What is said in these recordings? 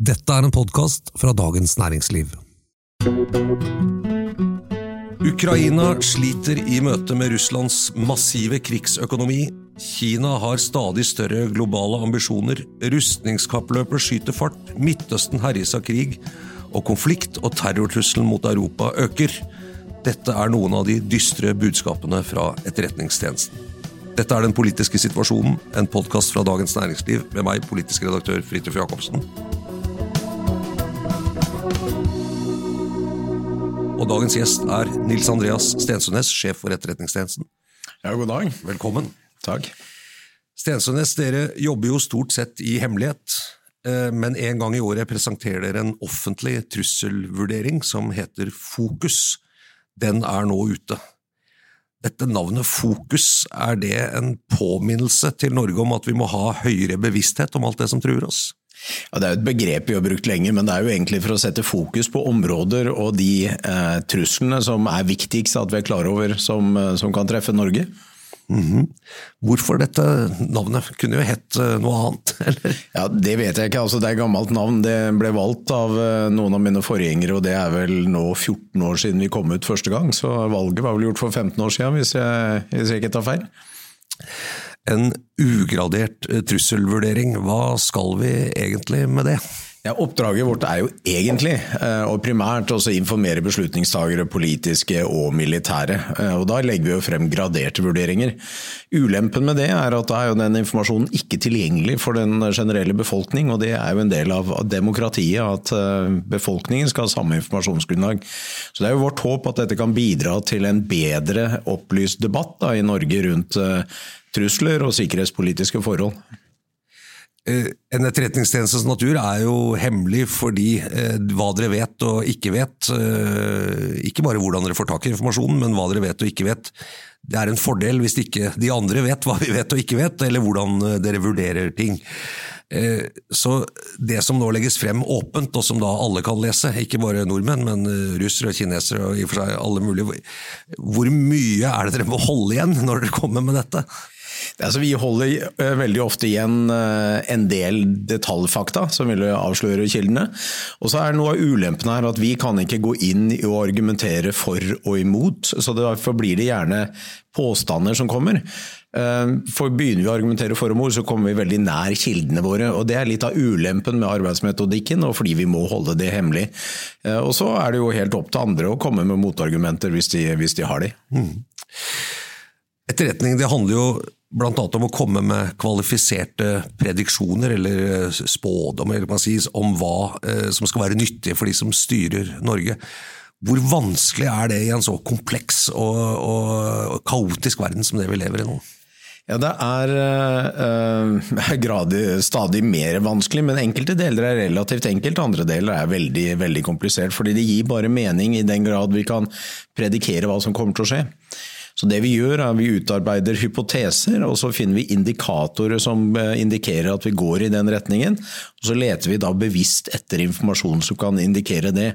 Dette er en podkast fra Dagens Næringsliv. Ukraina sliter i møte med Russlands massive krigsøkonomi. Kina har stadig større globale ambisjoner. Rustningskappløpet skyter fart. Midtøsten herjes av krig. Og konflikt og terrortrusselen mot Europa øker. Dette er noen av de dystre budskapene fra Etterretningstjenesten. Dette er Den politiske situasjonen, en podkast fra Dagens Næringsliv med meg, politisk redaktør Fridtjof Jacobsen. Og dagens gjest er Nils Andreas Stensønes, sjef for Etterretningstjenesten. Ja, god dag. Velkommen. Takk. Stensønes, dere jobber jo stort sett i hemmelighet. eh, Men en gang i året presenterer dere en offentlig trusselvurdering som heter Fokus. Den er nå ute. Dette navnet Fokus, er det en påminnelse til Norge om at vi må ha høyere bevissthet om alt det som truer oss? Ja, det er jo et begrep vi har brukt lenge, men det er jo egentlig for å sette fokus på områder og de eh, truslene som er viktigst at vi er klar over som, eh, som kan treffe Norge. Hvorfor dette navnet? Kunne jo hett eh, noe annet, eller? Ja, Det vet jeg ikke. altså Det er et gammelt navn. Det ble valgt av eh, noen av mine forgjengere, og det er vel nå 14 år siden vi kom ut første gang. Så valget var vel gjort for 15 år siden, hvis jeg, hvis jeg ikke tar feil. En ugradert eh, trusselvurdering, hva skal vi egentlig med det? Ja, Oppdraget vårt er jo egentlig, eh, og primært, også informere beslutningstagere, politiske og militære. Eh, Og Da legger vi jo frem graderte vurderinger. Ulempen med det er at da er jo den informasjonen ikke tilgjengelig for den generelle befolkning, og det er jo en del av demokratiet at befolkningen skal ha samme informasjonsgrunnlag. Så det er jo vårt håp at dette kan bidra til en bedre opplyst debatt da, i Norge rundt trusler og sikkerhetspolitiske forhold. Eh, En etterretningstjenestes natur er jo hemmelig fordi eh, hva dere vet og ikke vet, eh, ikke bare hvordan dere får tak i informasjonen, men hva dere vet og ikke vet, det er en fordel hvis ikke de andre vet hva vi vet og ikke vet, eller hvordan dere vurderer ting. Så det som nå legges frem åpent, og som da alle kan lese, ikke bare nordmenn, men russere og kinesere og i og for seg alle mulige, hvor mye er det dere må holde igjen når dere kommer med dette? Altså, vi holder eh, veldig ofte igjen eh, en del detaljfakta som vil avsløre kildene. Og så er noe av ulempen her at vi kan ikke gå inn å argumentere for og imot. Så derfor blir det gjerne påstander som kommer. Eh, For Begynner vi å argumentere for og mot, så kommer vi veldig nær kildene våre. og Det er litt av ulempen med arbeidsmetodikken, og fordi vi må holde det hemmelig. Og Så er det jo helt opp til andre å komme med motargumenter hvis de, hvis de har de. Etterretning det handler jo annet om å komme med kvalifiserte prediksjoner eller eh, spådommer hva om hva eh, som skal være nyttig for de som styrer Norge. Hvor vanskelig er det i en så kompleks og, og kaotisk verden som det vi lever i nå? Ja, Det er øh, gradig, stadig mer vanskelig, men enkelte deler er relativt enkelt, andre deler er veldig, veldig komplisert. Fordi det gir bare mening i den grad vi kan predikere hva som kommer til å skje. Så det Vi gjør er vi utarbeider hypoteser, og så finner vi indikatorer som eh, indikerer at vi går i den retningen. og Så leter vi da bevisst etter informasjon som kan indikere det.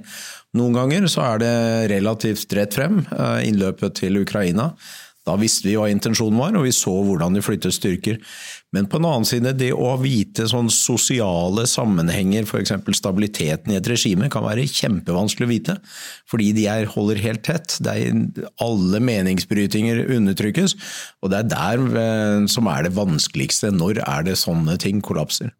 Noen ganger så er det relativt rett frem, eh, innløpet til Ukraina. Da visste vi hva intensjonen var, og vi så hvordan de flyttet styrker. Men på en annen side, det å vite sånn sosiale sammenhenger, f.eks. stabiliteten i et regime, kan være kjempevanskelig å vite. Fordi de er, holder helt tett. Er, alle meningsbrytinger undertrykkes. Og det er der eh, som er det vanskeligste. Når er det sånne ting kollapser?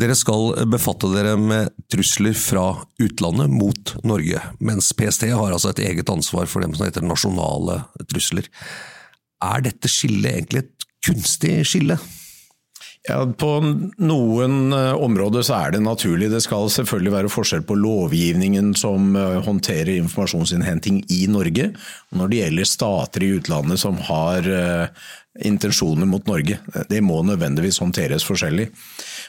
Dere skal befatte dere med trusler fra utlandet mot Norge, mens PST har altså et eget ansvar for dem som heter nasjonale trusler. Er dette skillet egentlig kunstig skille? Ja, På noen eh, områder så er det naturlig. Det skal selvfølgelig være forskjell på lovgivningen som eh, håndterer informasjonsinnhenting i Norge, og når det gjelder stater i utlandet som har eh, intensjoner mot Norge. Det må nødvendigvis håndteres forskjellig.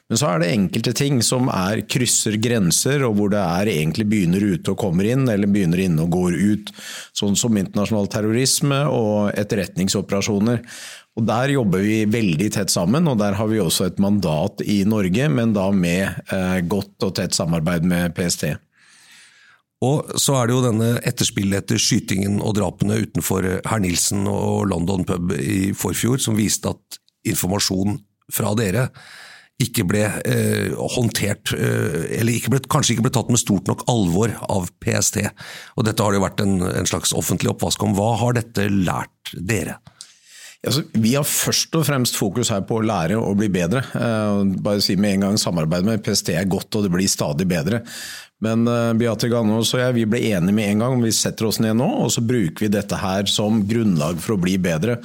Men så er det enkelte ting som er krysser grenser, og hvor det er egentlig begynner ute og kommer inn, eller begynner inne og går ut. Sånn som internasjonal terrorisme og etterretningsoperasjoner. Og Der jobber vi veldig tett sammen, og der har vi også et mandat i Norge, men da med eh, godt og tett samarbeid med PST. Og så er det jo denne etterspillet etter skytingen og drapene utenfor Herr Nilsen og London pub i forfjor, som viste at informasjon fra dere ikke ble eh, håndtert, eh, eller ikke ble, kanskje ikke ble tatt med stort nok alvor av PST. Og Dette har jo vært en, en slags offentlig oppvask om. Hva har dette lært dere? Altså, vi har først og fremst fokus her på å lære og bli bedre. Uh, bare si med en gang Samarbeid med PST er godt, og det blir stadig bedre. Men uh, Beate Gannås og jeg vi ble enige med en gang vi setter oss ned nå, og så bruker vi dette her som grunnlag for å bli bedre.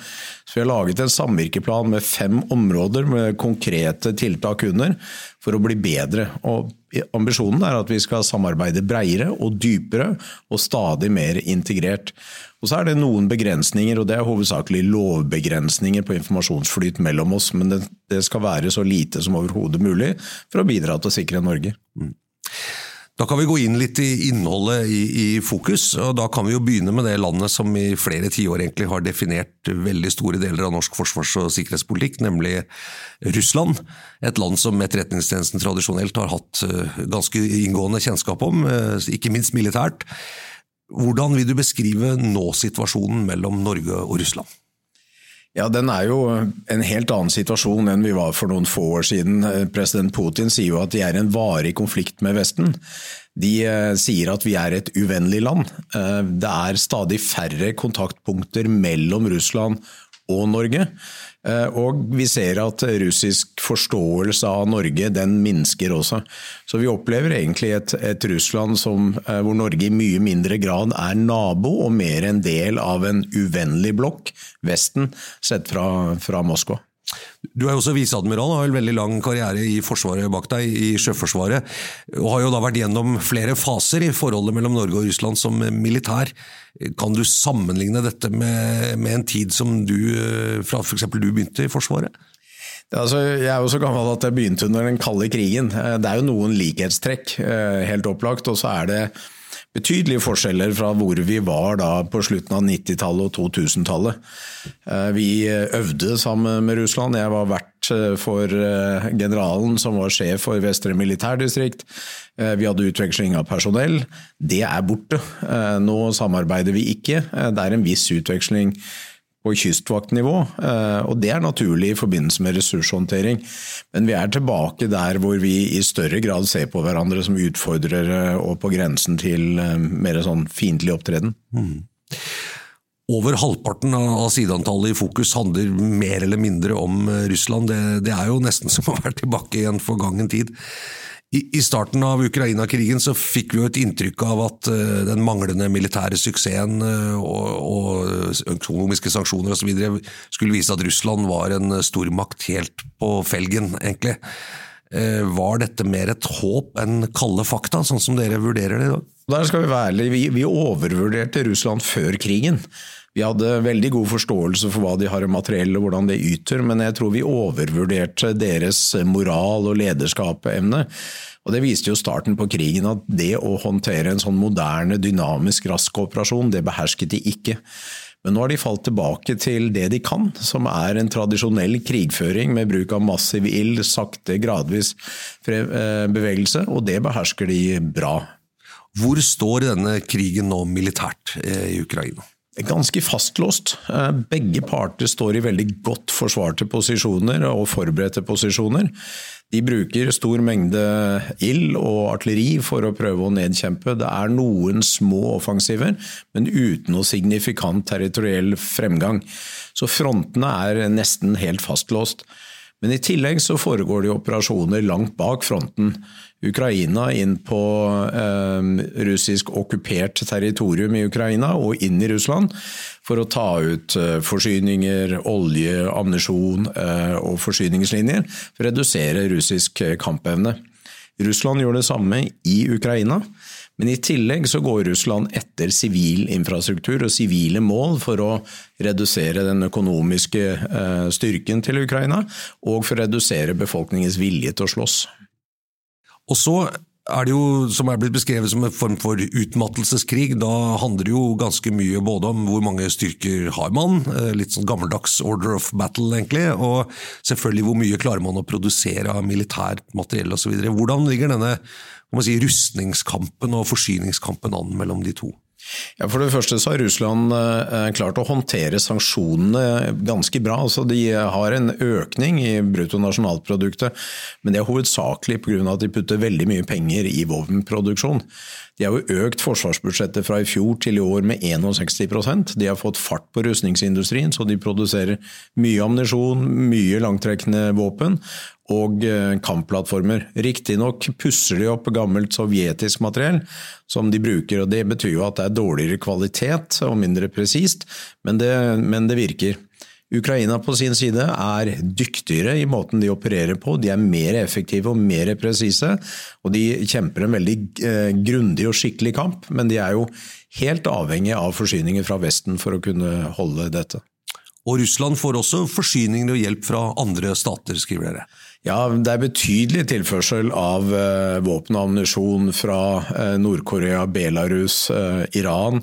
Så Vi har laget en samvirkeplan med fem områder med konkrete tiltak under for å bli bedre. Og Ambisjonen er at vi skal samarbeide bredere og dypere og stadig mer integrert. Og Så er det noen begrensninger, og det er hovedsakelig lovbegrensninger på informasjonsflyt mellom oss, men det, det skal være så lite som overhodet mulig for å bidra til å sikre Norge. Mm. Da kan vi gå inn litt i innholdet i, i, Fokus. og Da kan vi jo begynne med det landet som i flere tiår egentlig har definert veldig store deler av norsk forsvars- og sikkerhetspolitikk, nemlig Russland. Et land som Etterretningstjenesten tradisjonelt har hatt eh, ganske inngående kjennskap om, eh, ikke minst militært. Hvordan vil du beskrive nå-situasjonen mellom Norge og Russland? Ja, Den er jo en helt annen situasjon enn vi var for noen få år siden. President Putin sier jo at de er i en varig konflikt med Vesten. De eh, sier at vi er et uvennlig land. Eh, det er stadig færre kontaktpunkter mellom Russland og Norge. Eh, og vi ser at russisk forståelse av Norge den minsker også. Så vi opplever egentlig et, et Russland som, eh, hvor Norge i mye mindre grad er nabo og mer en del av en uvennlig blokk, Vesten, sett fra, fra Moskva. Du er jo også viseadmiral har en veldig lang karriere i Forsvaret bak deg, i Sjøforsvaret. Og har jo da vært gjennom flere faser i forholdet mellom Norge og Russland som militær. Kan du sammenligne dette med, med en tid som du, fra f.eks. du begynte i Forsvaret? Altså, jeg er jo så gammel at jeg begynte under den kalde krigen. Det er jo noen likhetstrekk, eh, helt opplagt. Og så er det betydelige forskjeller fra hvor vi var da på slutten av 90-tallet og 2000-tallet. Eh, vi øvde sammen med Russland. Jeg var vert eh, for eh, generalen som var sjef for Vestre militærdistrikt. Vi hadde utveksling av personell. Det er borte. Nå samarbeider vi ikke. Det er en viss utveksling på kystvaktnivå, eh, og det er naturlig i forbindelse med ressurshåndtering. Men vi er tilbake der hvor vi i større grad ser på hverandre som utfordrere og på grensen til eh, mer sånn fiendtlig opptreden. Mm. Over halvparten av sideantallet i Fokus handler mer eller mindre om eh, Russland. Det, det er jo nesten som å være tilbake i en forgangen tid. I starten av Ukraina-krigen så fikk vi jo et inntrykk av at eh, den manglende militære suksessen eh, og, og økonomiske sanksjoner osv. skulle vise at Russland var en stormakt helt på felgen, egentlig. Eh, var dette mer et håp enn kalde fakta, sånn som dere vurderer det i dag? Der skal vi være ærlige. Vi, vi overvurderte Russland før krigen. Vi hadde veldig god forståelse for hva de har av materiell og hvordan det yter, men jeg tror vi overvurderte deres moral og lederskapsevne. Og Det viste jo starten på krigen at det å håndtere en sånn moderne, dynamisk, rask operasjon, det behersket de ikke. Men nå har de falt tilbake til det de kan, som er en tradisjonell krigføring med bruk av massiv ild, sakte, gradvis eh, bevegelse, og det behersker de bra. Hvor står denne krigen nå militært eh, i Ukraina? Ganske fastlåst. Eh, begge parter står i veldig godt forsvarte posisjoner og forberedte posisjoner. De bruker stor mengde ild og artilleri for å prøve å nedkjempe. Det er noen små offensiver, men uten noe signifikant territoriell fremgang. Så frontene er nesten helt fastlåst. Men i tillegg så foregår det operasjoner langt bak fronten. Ukraina inn på eh, russisk okkupert territorium i Ukraina og inn i Russland for å ta ut eh, forsyninger, olje, ammunisjon eh, og forsyningslinjer for å redusere russisk eh, kampevne. Russland gjør det samme i Ukraina. Men i tillegg så går Russland etter sivil infrastruktur og sivile mål for å redusere den økonomiske eh, styrken til Ukraina, og for å redusere befolkningens vilje til å slåss. Og så er det jo, som er blitt beskrevet som en form for utmattelseskrig. Da handler det jo ganske mye både om hvor mange styrker har man, eh, litt sånn gammeldags order of battle egentlig, og selvfølgelig hvor mye klarer man å produsere av militært materiell osv. Hvordan ligger denne si, rustningskampen og forsyningskampen an mellom de to? Ja, For det første så har Russland eh, klart å håndtere sanksjonene ganske bra. Altså, de har en økning i bruttonasjonalproduktet, men det er hovedsakelig pga. at de putter veldig mye penger i våpenproduksjon. De har jo økt forsvarsbudsjettet fra i fjor til i år med 61% De har fått fart på rustningsindustrien, så de produserer mye ammunisjon, mye langtrekkende våpen og eh, kampplattformer. Riktignok pusser de opp gammelt sovjetisk materiell som de bruker, og det betyr jo at det er dårligere kvalitet og mindre presist, men, men det virker. Ukraina på sin side er dyktigere i måten de opererer på. De er mer effektive og mer presise, og de kjemper en veldig eh, grundig og skikkelig kamp. Men de er jo helt avhengig av forsyninger fra Vesten for å kunne holde dette. Og Russland får også forsyninger og hjelp fra andre stater, skriver dere? Ja, det er betydelig tilførsel av uh, våpen og ammunisjon fra uh, Nord-Korea, Belarus, Iran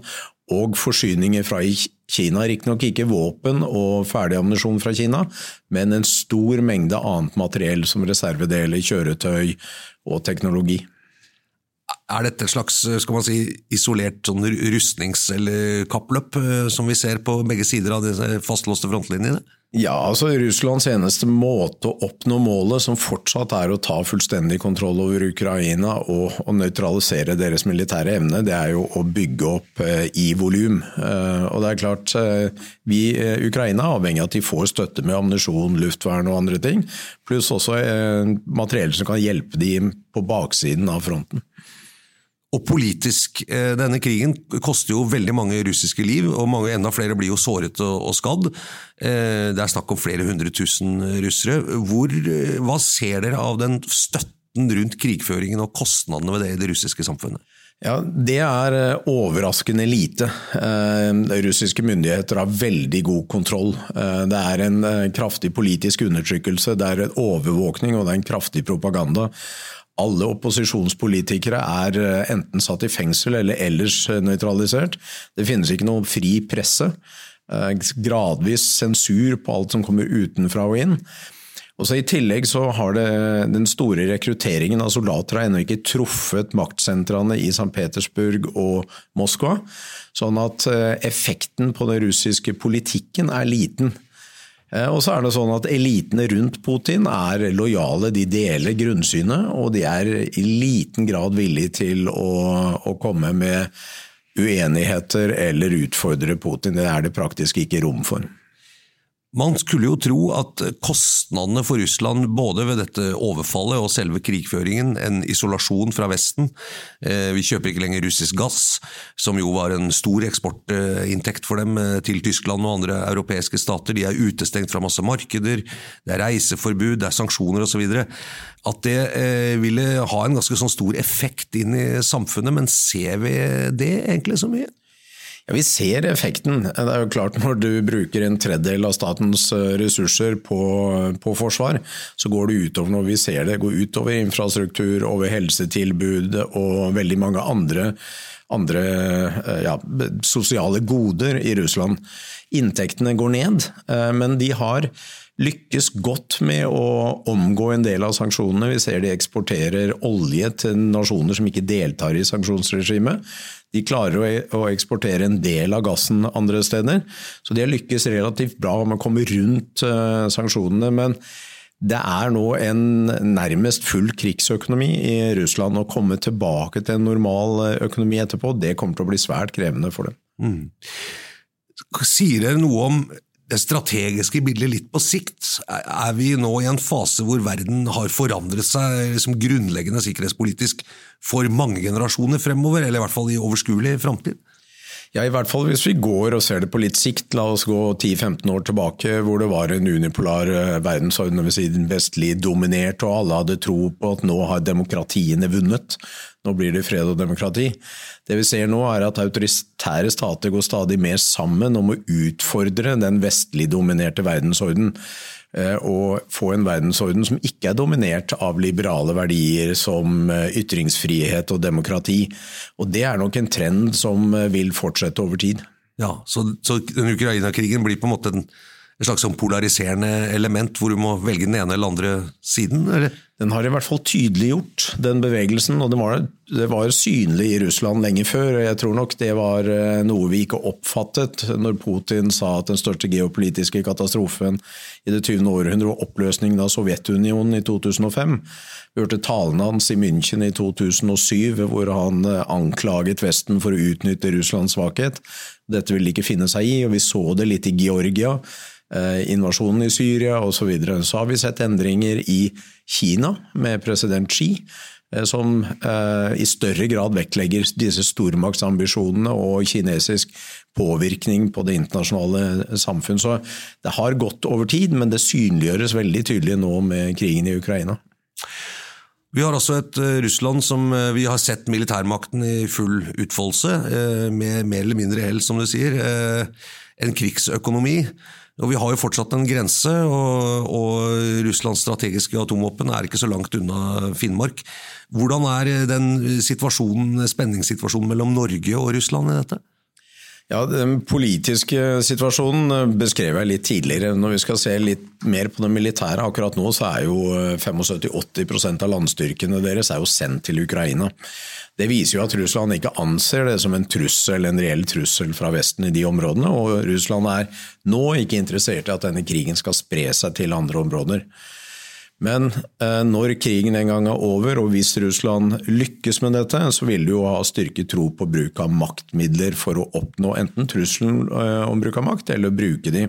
og forsyninger fra Kina. Riktignok ikke våpen og ferdig ammunisjon fra Kina, men en stor mengde annet materiell som reservedeler, kjøretøy og teknologi. Er dette et slags skal man si, isolert sånn rustnings- eller kappløp eh, som vi ser på begge sider av disse fastlåste frontlinjene? Ja, altså Russlands eneste måte å oppnå målet, som fortsatt er å ta fullstendig kontroll over Ukraina og, og nøytralisere deres militære evne, det er jo å bygge opp eh, i volum. Eh, og det er klart, eh, vi, eh, Ukraina er avhengig av at de får støtte med ammunisjon, luftvern og andre ting, pluss også eh, materiell som kan hjelpe dem på baksiden av fronten. Og politisk, eh, denne krigen koster jo veldig mange russiske liv, og mange, enda flere blir jo såret og, skadd. Eh, det er snakk om flere hundre tusen russere. Hvor, eh, hva ser dere av den støtten rundt krigføringen og kostnadene ved det i det russiske samfunnet? Ja, Det er overraskende lite. Russiske myndigheter har veldig god kontroll. Det er en kraftig politisk undertrykkelse, det er en overvåkning og det er en kraftig propaganda alle opposisjonspolitikere er eh, enten satt i fengsel eller ellers eh, nøytralisert. Det finnes ikke noe fri presse. Eh, gradvis sensur på alt som kommer utenfra og inn. Og så I tillegg så har det, den store rekrutteringen av soldater ennå ikke truffet maktsentrene i St. Petersburg og Moskva. Sånn at effekten på den russiske politikken er liten. Eh, og så er det sånn at Elitene rundt Putin er lojale, de deler grunnsynet, og de er i liten grad villige til å, å komme med uenigheter eller utfordre Putin. Det er det praktisk ikke rom for. Man skulle jo tro at kostnadene for Russland, både ved dette overfallet og selve krigføringen, en isolasjon fra Vesten eh, Vi kjøper ikke lenger russisk gass, som jo var en stor eksportinntekt for dem eh, til Tyskland og andre europeiske stater. De er utestengt fra masse markeder, det er reiseforbud, det er sanksjoner osv. At det eh, ville ha en ganske sånn stor effekt inn i samfunnet, men ser vi det egentlig så mye? Ja, Vi ser effekten. Det er jo klart Når du bruker en tredjedel av statens eh, ressurser på, på, forsvar, så går det utover når vi ser det. Går utover infrastruktur, over helsetilbud og veldig mange andre, andre eh, ja, sosiale goder i Russland. Inntektene går ned, eh, men de har lykkes godt med å omgå en del av sanksjonene. Vi ser de eksporterer olje til nasjoner som ikke deltar i sanksjonsregimet. De klarer å eksportere en del av gassen andre steder. Så de har lykkes relativt bra med å komme rundt uh, sanksjonene. Men det er nå en nærmest full krigsøkonomi i Russland. Å komme tilbake til en normal eh, økonomi etterpå, det kommer til å bli svært krevende for dem. Mm. Sier dere noe om det strategiske bildet litt på sikt? Er vi nå i en fase hvor verden har forandret seg liksom grunnleggende sikkerhetspolitisk for mange generasjoner fremover, eller i hvert fall i overskuelig framtid? Ja, I hvert fall hvis vi går og ser det på litt sikt. La oss gå 10-15 år tilbake hvor det var en unipolar eh, verdensorden, dvs. Si vestlig dominert, og alle hadde tro på at nå har demokratiene vunnet. Nå blir det fred og demokrati. Det vi ser nå er at autoritære stater går stadig mer sammen om å utfordre den vestlig dominerte verdensorden. Eh, og få en verdensorden som ikke er dominert av liberale verdier som eh, ytringsfrihet og demokrati. Og Det er nok en trend som eh, vil fortsette over tid. Ja, Så, så den Ukraina-krigen blir på en måte en, slags sånn polariserende element, hvor du må velge den ene eller andre siden? eller? Den har i hvert fall tydeliggjort den bevegelsen, og det var, det var, synlig i Russland lenge før. og Jeg tror nok det var eh, noe vi ikke oppfattet når Putin sa at den største geopolitiske katastrofen i det 20. århundre var oppløsningen av Sovjetunionen i 2005. Vi hørte talen hans i München i 2007, hvor han eh, anklaget Vesten for å utnytte Russlands svakhet. Dette ville de ikke finne seg i, og vi så det litt i Georgia. Eh, invasjonen i Syria osv. Så, videre. så har vi sett endringer i Kina med president Xi, eh, som i større grad vektlegger disse stormaktsambisjonene og kinesisk påvirkning på det internasjonale samfunn. Så det har gått over tid, men det synliggjøres veldig tydelig nå med krigen i Ukraina. Vi har også et uh, Russland som vi har sett militærmakten i full utfoldelse, med mer eller mindre hell, som du sier. en krigsøkonomi. Og Vi har jo fortsatt en grense, og, og Russlands strategiske atomvåpen er ikke så langt unna Finnmark. Hvordan er den spenningssituasjonen mellom Norge og Russland i dette? Ja, Den politiske situasjonen beskrev jeg litt tidligere. Når vi skal se litt mer på det militære akkurat nå, så er jo 75-80% av landstyrkene deres er jo sendt til Ukraina. Det viser jo at Russland ikke anser det som en trussel, en reell trussel fra Vesten i de områdene. Og Russland er nå ikke interessert i at denne krigen skal spre seg til andre områder. Men eh, når krigen en gang er over, og hvis Russland lykkes med dette, så vil det jo ha styrket tro på bruk av maktmidler for å oppnå enten trusselen eh, om bruk av makt, eller bruke de.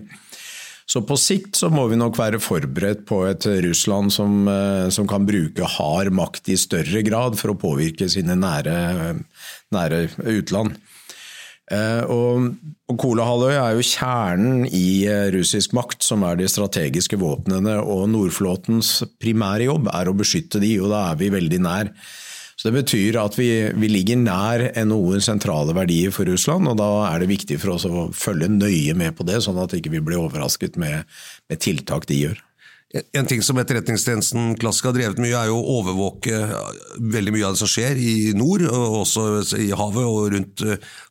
Så på sikt så må vi nok være forberedt på et Russland som, eh, som kan bruke hard makt i større grad for å påvirke sine nære, nære utland. Eh, og Kolahalvøya er jo kjernen i eh, russisk makt, som er de strategiske våpnene. Og Nordflåtens primære jobb er å beskytte de, og da er vi veldig nær. Så Det betyr at vi, vi ligger nær noen sentrale verdier for Russland, og da er det viktig for oss å følge nøye med på det, sånn at vi ikke blir overrasket med, med tiltak de gjør. En ting som Etterretningstjenesten klassisk har drevet mye, er jo å overvåke veldig mye av det som skjer i nord, og også i havet og rundt,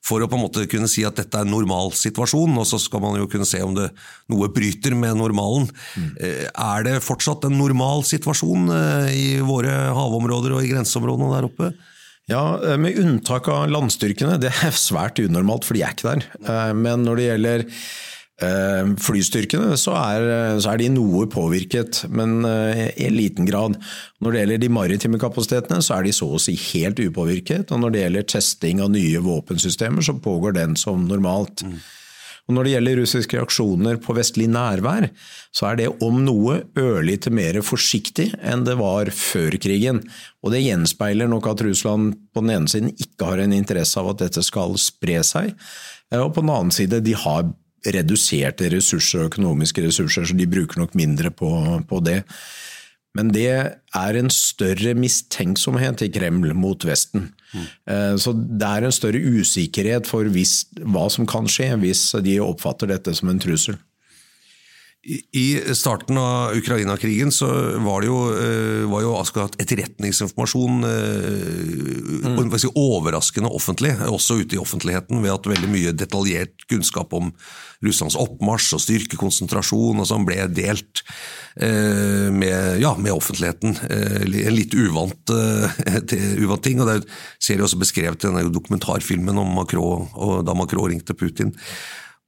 for å på en måte kunne si at dette er en normal situasjon. Og så skal man jo kunne se om det noe bryter med normalen. Mm. Er det fortsatt en normal situasjon eh, i våre havområder og i grenseområdene der oppe? Ja, eh, med unntak av landstyrkene. Det er svært unormalt, for de er ikke der. Eh, men når det gjelder Eh, flystyrkene så er, så er, de noe påvirket, men eh, i liten grad. Når det gjelder de maritime kapasitetene, så er de så å si helt upåvirket. Og når det gjelder testing av nye våpensystemer, så pågår den som normalt. Mm. Og Når det gjelder russiske reaksjoner på vestlig nærvær, så er det om noe ørlite mer forsiktig enn det var før krigen. Og Det gjenspeiler nok at Russland på den ene siden ikke har en interesse av at dette skal spre seg, eh, og på den annen side de har reduserte ressurser økonomiske ressurser, så de bruker nok mindre på, på det. Men det er en større mistenksomhet i Kreml mot Vesten. Mm. Så det er en større usikkerhet for hvis, hva som kan skje hvis de oppfatter dette som en trussel. I starten av Ukraina-krigen så var det jo, eh, var jo etterretningsinformasjon eh, mm. si, overraskende offentlig, også ute i offentligheten, ved at veldig mye detaljert kunnskap om Russlands oppmarsj og styrkekonsentrasjon og sånn ble delt eh, med, ja, med, offentligheten. En litt uvant, uvant ting. og Det ser vi også beskrevet i denne dokumentarfilmen om Macron, og da Macron ringte Putin.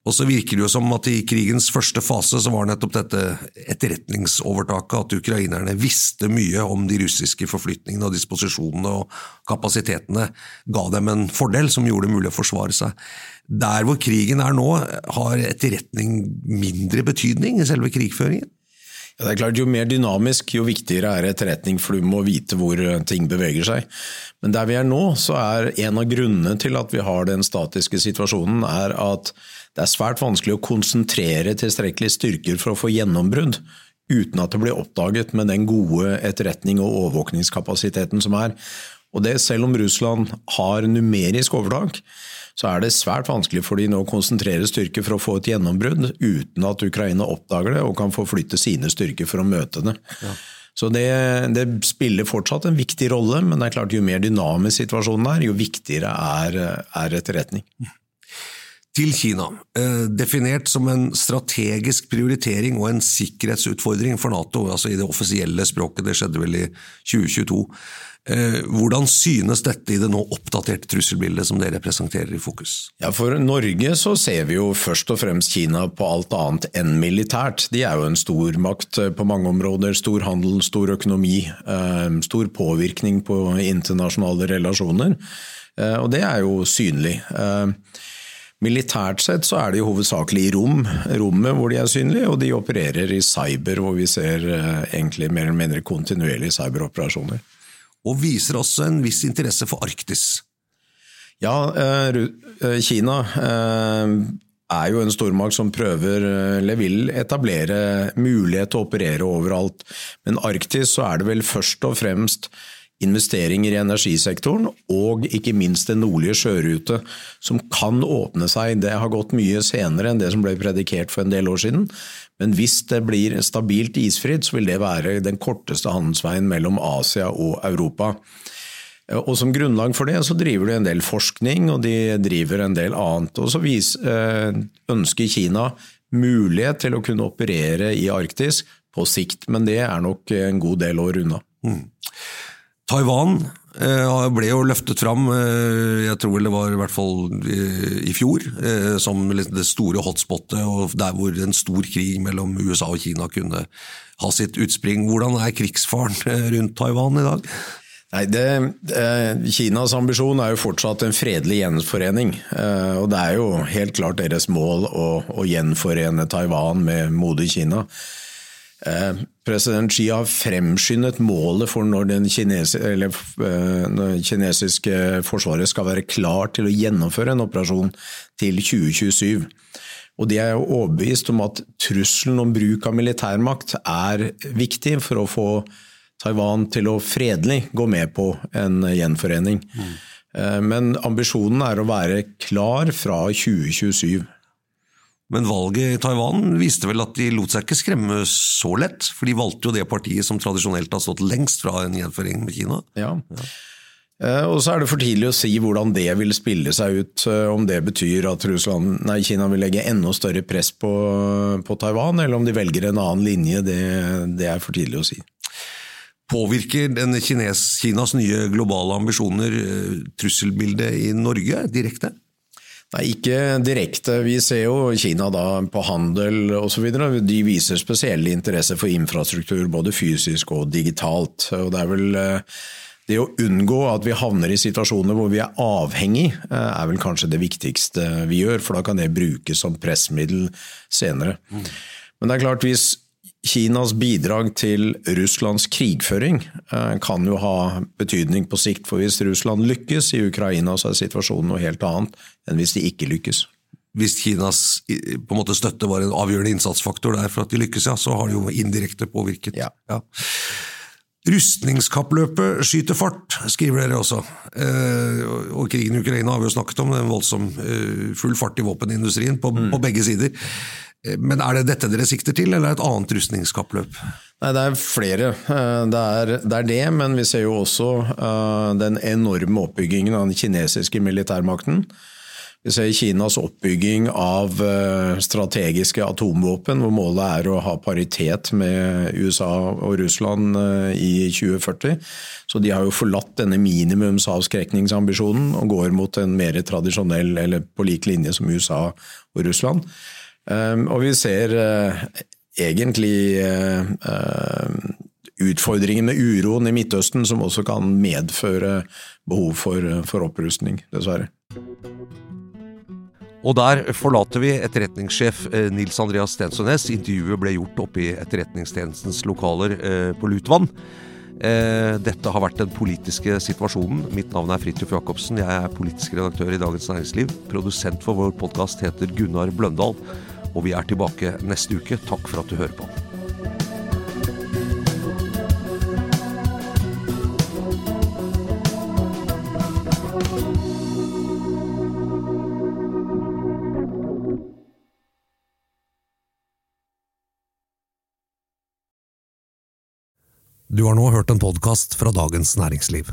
Og så virker det jo som at i krigens første fase så var nettopp dette etterretningsovertaket, at ukrainerne visste mye om de russiske forflytningene og disposisjonene og kapasitetene, ga dem en fordel som gjorde det mulig å forsvare seg. Der hvor krigen er nå, har etterretning mindre betydning i selve krigføringen? Ja, det er klart, Jo mer dynamisk, jo viktigere er etterretning, for du må vite hvor ting beveger seg. Men der vi er nå, så er en av grunnene til at vi har den statiske situasjonen, er at det er svært vanskelig å konsentrere tilstrekkelige styrker for å få gjennombrudd uten at det blir oppdaget med den gode etterretning og overvåkningskapasiteten som er. Og det Selv om Russland har numerisk overtak, så er det svært vanskelig for de nå å konsentrere styrker for å få et gjennombrudd uten at Ukraina oppdager det og kan få flytte sine styrker for å møte det. Ja. Så det, det, spiller fortsatt en viktig rolle, men det er klart jo mer dynamisk situasjonen er, jo viktigere er, er etterretning. Til Kina, eh, definert som en strategisk prioritering og en sikkerhetsutfordring for Nato, altså i det offisielle språket, det skjedde vel i 2022. Eh, hvordan synes dette i det nå oppdaterte trusselbildet som dere presenterer i Fokus? Ja, For Norge så ser vi jo først og fremst Kina på alt annet enn militært. De er jo en stormakt på mange områder. Stor handel, stor økonomi, stor påvirkning på internasjonale relasjoner. Og det er jo synlig. Militært sett så er de hovedsakelig i rom, rommet hvor de er synlige, og de opererer i cyber, hvor vi ser eh, egentlig mer eller mindre kontinuerlige cyberoperasjoner. Og viser også en viss interesse for Arktis. Ja, eh, eh, Kina er jo en stormakt som prøver, eller vil etablere mulighet til å operere overalt. Men Arktis så er det vel først og fremst investeringer i energisektoren og ikke minst den nordlige sjørute som kan åpne seg. Det har gått mye senere enn det som ble predikert for en del år siden. Men hvis det blir stabilt isfritt, så vil det være den korteste handelsveien mellom Asia og Europa. Og Som grunnlag for det så driver de en del forskning og de driver en del annet. Og Så eh, ønsker Kina mulighet til å kunne operere i Arktis på sikt, men det er nok en god del år unna. Mm. Taiwan eh, ble jo løftet fram, eh, jeg tror det var i hvert fall eh, i fjor, som det store hotspotet, og der hvor en stor krig mellom USA og Kina kunne ha sitt utspring. Hvordan er krigsfaren rundt Taiwan i dag? Nei, det, Kinas ambisjon er jo fortsatt en fredelig gjenforening. og Det er jo helt klart deres mål å, å gjenforene Taiwan med modig Kina. Eh, president Xi har fremskyndet målet for når det eh, kinesiske forsvaret skal være klar til å gjennomføre en operasjon til 2027. Og De er jo overbevist om at trusselen om bruk av militærmakt er viktig for å få Taiwan til å fredelig gå med på en gjenforening. Mm. Men ambisjonen er å være klar fra 2027. Men valget i Taiwan viste vel at de lot seg ikke skremme så lett, for de valgte jo det partiet som tradisjonelt har stått lengst fra en gjenforening med Kina. Ja. ja. Eh, og så er det for tidlig å si hvordan det vil spille seg ut. Eh, om det betyr at Russland, nei, Kina vil legge enda større press på, på Taiwan, eller om de velger en annen linje, det, det er for tidlig å si. Påvirker den Kines, Kinas nye globale ambisjoner eh, trusselbildet i Norge direkte? Nei, ikke direkte. Vi ser jo Kina da på handel osv. De viser spesielle interesse for infrastruktur, både fysisk og digitalt. Og det er vel eh, det å unngå at vi havner i situasjoner hvor vi er avhengig, eh, er vel kanskje det viktigste vi gjør, for da kan det brukes som pressmiddel senere. Mm. Men det er klart, hvis Kinas bidrag til Russlands krigføring eh, kan jo ha betydning på sikt, for hvis Russland lykkes i Ukraina, så er situasjonen noe helt annet enn hvis de ikke lykkes. Hvis Kinas på en måte, støtte var en avgjørende innsatsfaktor der for at de lykkes, ja, så har det jo indirekte påvirket. Ja. Ja. Rustningskappløpet skyter fart, skriver dere også. Eh, og krigen i Ukraina har vi jo snakket om, det er en voldsom eh, full fart i våpenindustrien på, mm. på begge sider. Eh, men er det dette dere sikter til, eller et annet rustningskappløp? Nei, Det er flere. Eh, det er, det er, det men vi ser jo også uh, den enorme oppbyggingen av den kinesiske militærmakten. Vi ser Kinas oppbygging av strategiske atomvåpen, hvor målet er å ha paritet med USA og Russland i 2040. Så de har jo forlatt denne minimumsavskrekningsambisjonen og går mot en mer tradisjonell, eller på lik linje som USA og Russland. Ehm, og vi ser eh, egentlig utfordringen utfordringer med uroen i Midtøsten, som også kan medføre behov for, for opprustning, dessverre. Og der forlater vi etterretningssjef eh, Nils Andreas Stensønes. Intervjuet ble gjort oppe i Etterretningstjenestens lokaler på Lutvann. Dette har vært den politiske situasjonen. Mitt navn er Fridtjof Jacobsen. Jeg er politisk redaktør i Dagens Næringsliv. Produsent for vår podkast heter Gunnar Bløndal. Og vi er tilbake neste uke. Takk for at du hører på. Du har nå hørt en podkast fra Dagens Næringsliv.